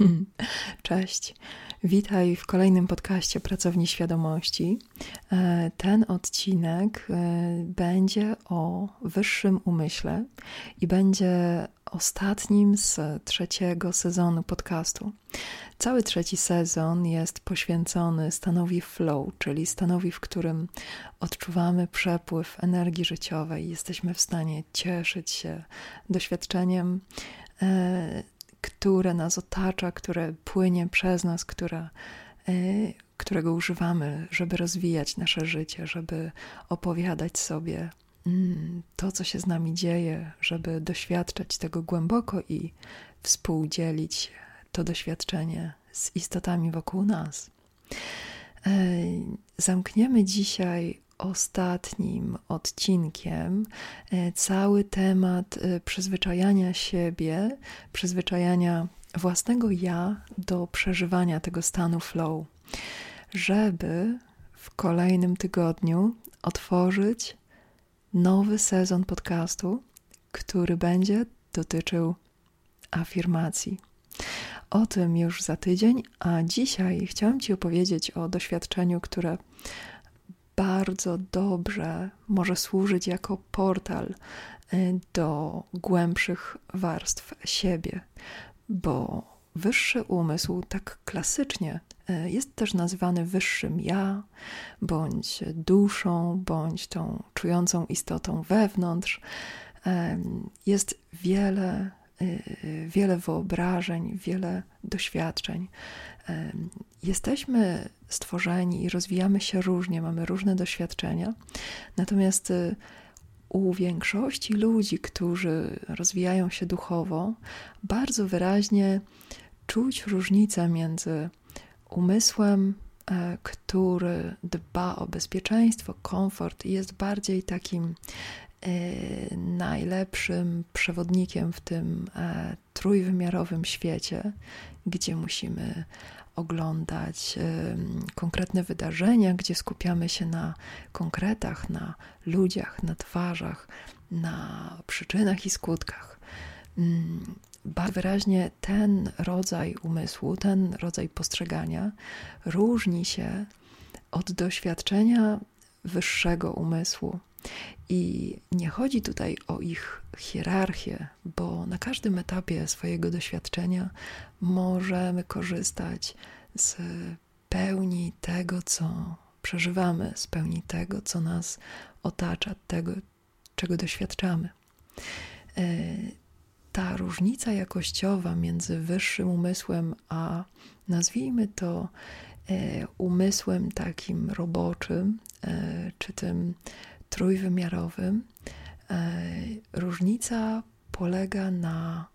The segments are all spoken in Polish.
Cześć. Witaj w kolejnym podcaście Pracowni Świadomości. E, ten odcinek e, będzie o wyższym umyśle i będzie ostatnim z trzeciego sezonu podcastu. Cały trzeci sezon jest poświęcony stanowi flow, czyli stanowi, w którym odczuwamy przepływ energii życiowej, jesteśmy w stanie cieszyć się doświadczeniem e, które nas otacza, które płynie przez nas, która, e, którego używamy, żeby rozwijać nasze życie, żeby opowiadać sobie mm, to, co się z nami dzieje, żeby doświadczać tego głęboko i współdzielić to doświadczenie z istotami wokół nas. E, zamkniemy dzisiaj ostatnim odcinkiem e, cały temat e, przyzwyczajania siebie, przyzwyczajania własnego ja do przeżywania tego stanu flow, żeby w kolejnym tygodniu otworzyć nowy sezon podcastu, który będzie dotyczył afirmacji. O tym już za tydzień, a dzisiaj chciałam Ci opowiedzieć o doświadczeniu, które bardzo dobrze może służyć jako portal y, do głębszych warstw siebie, bo wyższy umysł, tak klasycznie, y, jest też nazywany wyższym ja, bądź duszą, bądź tą czującą istotą wewnątrz. Jest wiele, y, wiele wyobrażeń, wiele doświadczeń. Jesteśmy stworzeni i rozwijamy się różnie, mamy różne doświadczenia, natomiast y, u większości ludzi, którzy rozwijają się duchowo, bardzo wyraźnie czuć różnicę między umysłem, e, który dba o bezpieczeństwo, komfort i jest bardziej takim e, najlepszym przewodnikiem w tym e, trójwymiarowym świecie, gdzie musimy oglądać konkretne wydarzenia, gdzie skupiamy się na konkretach, na ludziach, na twarzach, na przyczynach i skutkach. Mm, bardzo wyraźnie ten rodzaj umysłu, ten rodzaj postrzegania różni się od doświadczenia wyższego umysłu. I nie chodzi tutaj o ich hierarchię, bo na każdym etapie swojego doświadczenia możemy korzystać z pełni tego, co przeżywamy, z pełni tego, co nas otacza, tego, czego doświadczamy. E, ta różnica jakościowa między wyższym umysłem a nazwijmy to e, umysłem takim roboczym, e, czy tym trójwymiarowym, różnica polega na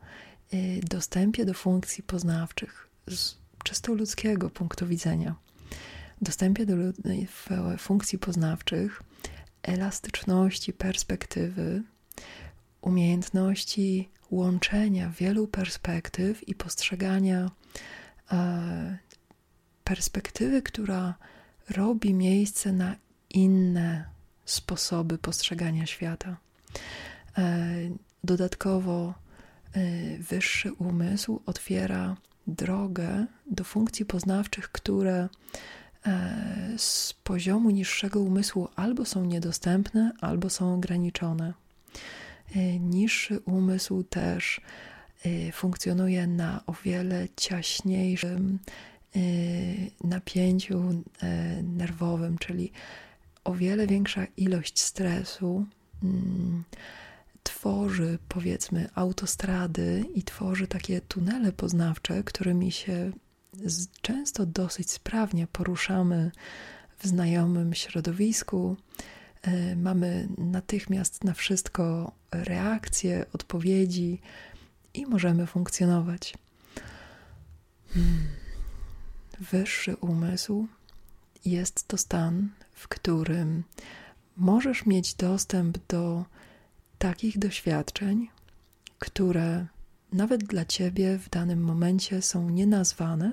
dostępie do funkcji poznawczych z czysto ludzkiego punktu widzenia. Dostępie do funkcji poznawczych, elastyczności perspektywy, umiejętności łączenia wielu perspektyw i postrzegania e, perspektywy, która robi miejsce na inne sposoby postrzegania świata. E, dodatkowo e, wyższy umysł otwiera drogę do funkcji poznawczych, które e, z poziomu niższego umysłu albo są niedostępne, albo są ograniczone. Niższy umysł też funkcjonuje na o wiele ciaśniejszym napięciu nerwowym, czyli o wiele większa ilość stresu mm, tworzy, powiedzmy, autostrady i tworzy takie tunele poznawcze, którymi się często dosyć sprawnie poruszamy w znajomym środowisku. Y, mamy natychmiast na wszystko reakcje, odpowiedzi i możemy funkcjonować. Hmm. Wyższy umysł jest to stan, w którym możesz mieć dostęp do takich doświadczeń, które nawet dla ciebie w danym momencie są nienazwane,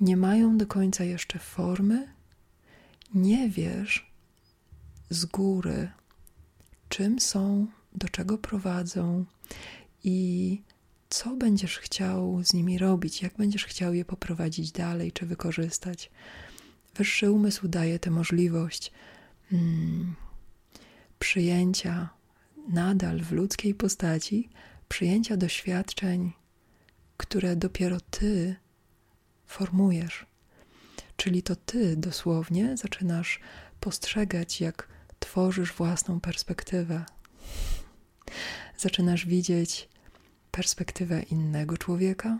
nie mają do końca jeszcze formy, nie wiesz z góry, czym są, do czego prowadzą i co będziesz chciał z nimi robić, jak będziesz chciał je poprowadzić dalej czy wykorzystać. Wyższy umysł daje tę możliwość hmm, przyjęcia nadal w ludzkiej postaci, przyjęcia doświadczeń, które dopiero ty formujesz. Czyli to ty dosłownie zaczynasz postrzegać, jak tworzysz własną perspektywę. Zaczynasz widzieć perspektywę innego człowieka,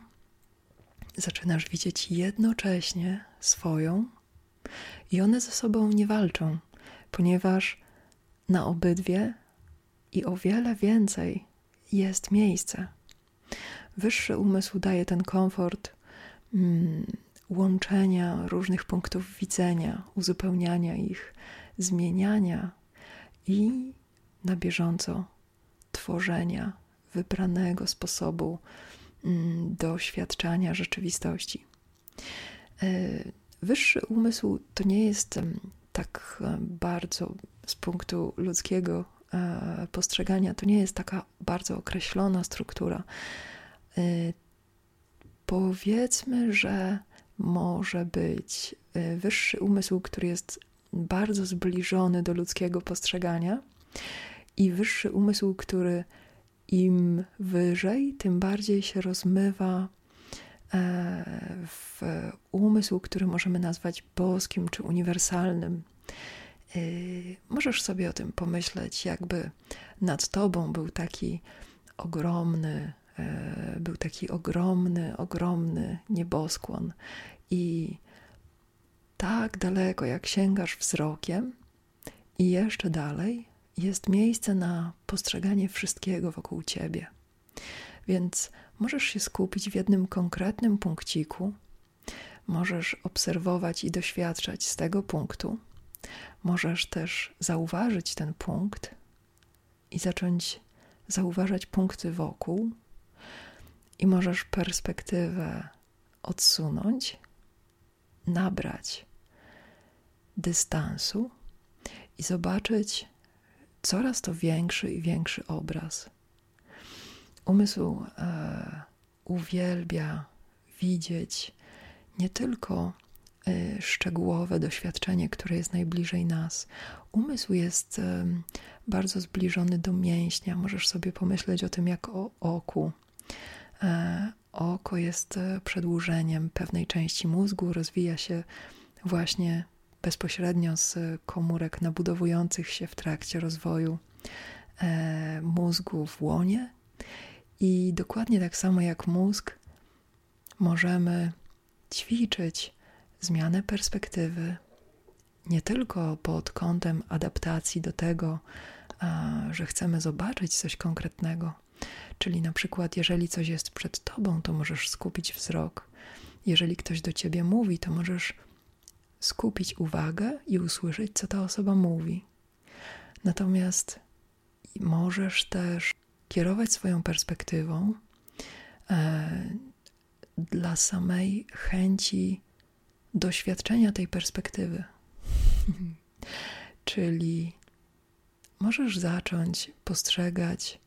zaczynasz widzieć jednocześnie swoją, i one ze sobą nie walczą, ponieważ na obydwie i o wiele więcej jest miejsce. Wyższy umysł daje ten komfort mm, łączenia różnych punktów widzenia, uzupełniania ich, zmieniania i na bieżąco tworzenia wybranego sposobu mm, doświadczania rzeczywistości. Wyższy umysł to nie jest tak bardzo z punktu ludzkiego e, postrzegania, to nie jest taka bardzo określona struktura. Powiedzmy, że może być wyższy umysł, który jest bardzo zbliżony do ludzkiego postrzegania, i wyższy umysł, który im wyżej, tym bardziej się rozmywa w umysł, który możemy nazwać boskim czy uniwersalnym. E, możesz sobie o tym pomyśleć, jakby nad tobą był taki ogromny, e, był taki ogromny, ogromny nieboskłon i tak daleko, jak sięgasz wzrokiem, i jeszcze dalej, jest miejsce na postrzeganie wszystkiego wokół ciebie. Więc możesz się skupić w jednym konkretnym punkciku, możesz obserwować i doświadczać z tego punktu, możesz też zauważyć ten punkt i zacząć zauważać punkty wokół, i możesz perspektywę odsunąć, nabrać dystansu i zobaczyć coraz to większy i większy obraz. Umysł e, uwielbia widzieć nie tylko e, szczegółowe doświadczenie, które jest najbliżej nas. Umysł jest e, bardzo zbliżony do mięśnia. Możesz sobie pomyśleć o tym jak o oku. E, oko jest e, przedłużeniem pewnej części mózgu, rozwija się właśnie bezpośrednio z komórek nabudowujących się w trakcie rozwoju e, mózgu w łonie. I dokładnie tak samo jak mózg, możemy ćwiczyć zmianę perspektywy, nie tylko pod kątem adaptacji do tego, że chcemy zobaczyć coś konkretnego. Czyli na przykład, jeżeli coś jest przed tobą, to możesz skupić wzrok. Jeżeli ktoś do ciebie mówi, to możesz skupić uwagę i usłyszeć, co ta osoba mówi. Natomiast możesz też kierować swoją perspektywą e, dla samej chęci doświadczenia tej perspektywy. Czyli możesz zacząć postrzegać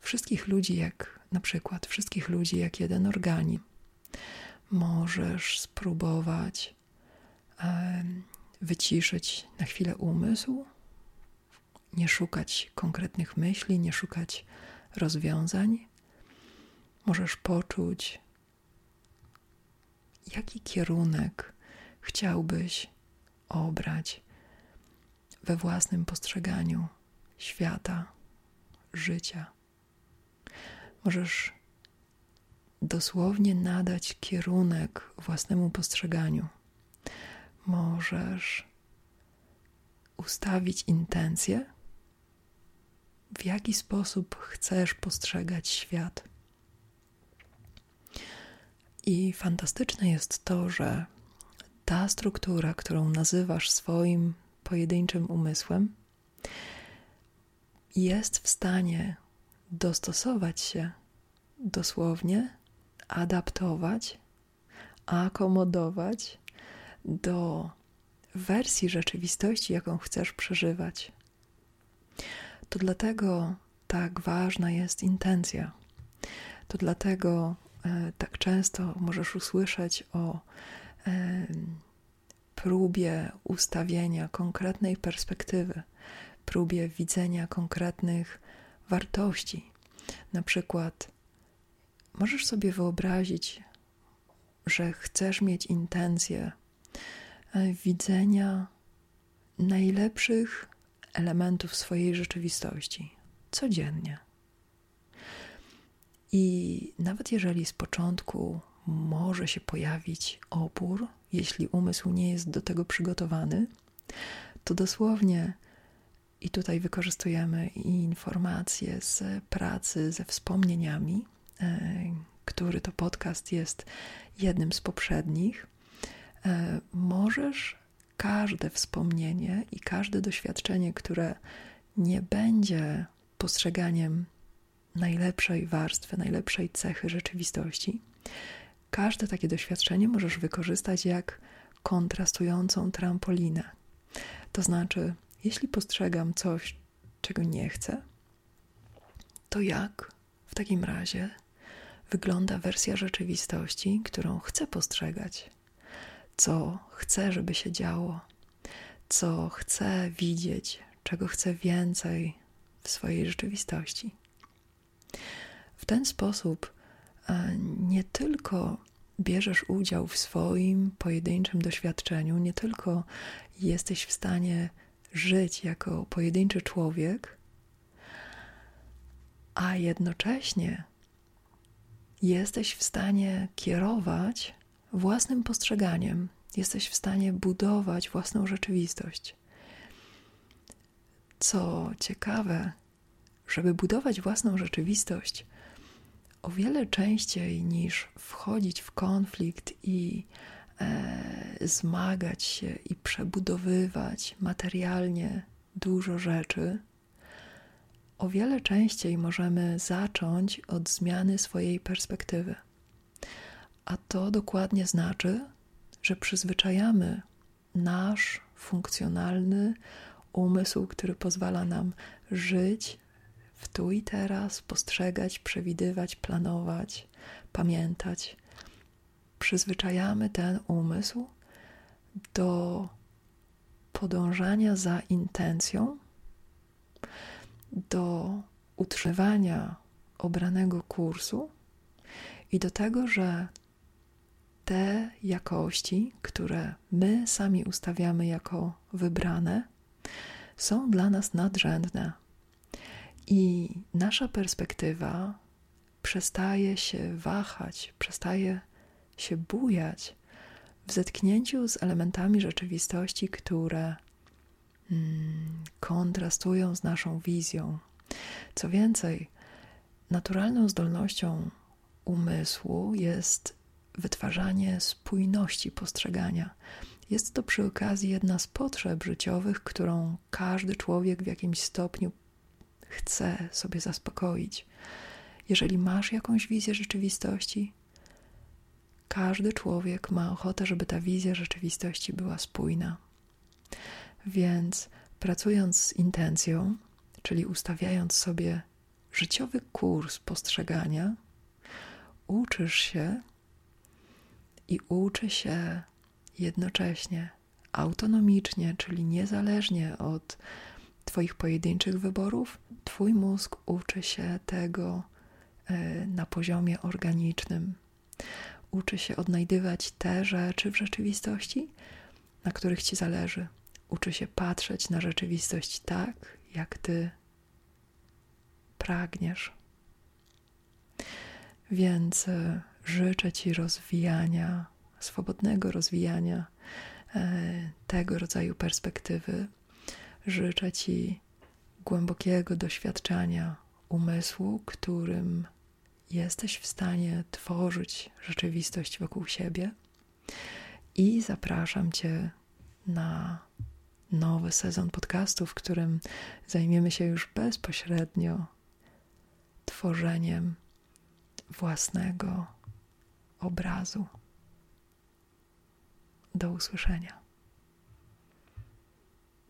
wszystkich ludzi jak na przykład wszystkich ludzi jak jeden organizm. Możesz spróbować wyciszyć na chwilę umysł, nie szukać konkretnych myśli, nie szukać rozwiązań. Możesz poczuć, jaki kierunek chciałbyś obrać we własnym postrzeganiu świata, życia. Możesz dosłownie nadać kierunek własnemu postrzeganiu możesz ustawić intencję, w jaki sposób chcesz postrzegać świat. I fantastyczne jest to, że ta struktura, którą nazywasz swoim pojedynczym umysłem, jest w stanie dostosować się dosłownie, adaptować, akomodować do wersji rzeczywistości, jaką chcesz przeżywać. To dlatego tak ważna jest intencja. To dlatego e, tak często możesz usłyszeć o e, próbie ustawienia konkretnej perspektywy, próbie widzenia konkretnych wartości. Na przykład, możesz sobie wyobrazić, że chcesz mieć intencję e, widzenia najlepszych elementów swojej rzeczywistości codziennie. I nawet jeżeli z początku może się pojawić opór, jeśli umysł nie jest do tego przygotowany, to dosłownie i tutaj wykorzystujemy informacje z pracy ze wspomnieniami, e, który to podcast jest jednym z poprzednich. E, możesz każde wspomnienie i każde doświadczenie, które nie będzie postrzeganiem najlepszej warstwy, najlepszej cechy rzeczywistości, każde takie doświadczenie możesz wykorzystać jak kontrastującą trampolinę. To znaczy, jeśli postrzegam coś, czego nie chcę, to jak w takim razie wygląda wersja rzeczywistości, którą chcę postrzegać? Co chcę, żeby się działo? Co chcę widzieć? Czego chcę więcej w swojej rzeczywistości? W ten sposób e, nie tylko bierzesz udział w swoim pojedynczym doświadczeniu, nie tylko jesteś w stanie żyć jako pojedynczy człowiek, a jednocześnie jesteś w stanie kierować własnym postrzeganiem, jesteś w stanie budować własną rzeczywistość. Co ciekawe, żeby budować własną rzeczywistość, o wiele częściej niż wchodzić w konflikt i e, zmagać się i przebudowywać materialnie dużo rzeczy, o wiele częściej możemy zacząć od zmiany swojej perspektywy. A to dokładnie znaczy, że przyzwyczajamy nasz funkcjonalny umysł, który pozwala nam żyć w tu i teraz, postrzegać, przewidywać, planować, pamiętać. Przyzwyczajamy ten umysł do podążania za intencją, do utrzymywania obranego kursu i do tego, że te jakości, które my sami ustawiamy jako wybrane, są dla nas nadrzędne. I nasza perspektywa przestaje się wahać, przestaje się bujać w zetknięciu z elementami rzeczywistości, które mm, kontrastują z naszą wizją. Co więcej, naturalną zdolnością umysłu jest wytwarzanie spójności postrzegania. Jest to przy okazji jedna z potrzeb życiowych, którą każdy człowiek w jakimś stopniu chce sobie zaspokoić. Jeżeli masz jakąś wizję rzeczywistości, każdy człowiek ma ochotę, żeby ta wizja rzeczywistości była spójna. Więc pracując z intencją, czyli ustawiając sobie życiowy kurs postrzegania, uczysz się i uczy się jednocześnie autonomicznie, czyli niezależnie od Twoich pojedynczych wyborów, Twój mózg uczy się tego e, na poziomie organicznym. Uczy się odnajdywać te rzeczy w rzeczywistości, na których Ci zależy. Uczy się patrzeć na rzeczywistość tak, jak Ty pragniesz. Więc e, życzę Ci rozwijania, swobodnego rozwijania e, tego rodzaju perspektywy. Życzę Ci głębokiego doświadczenia umysłu, którym jesteś w stanie tworzyć rzeczywistość wokół siebie. I zapraszam Cię na nowy sezon podcastu, w którym zajmiemy się już bezpośrednio tworzeniem własnego obrazu. Do usłyszenia.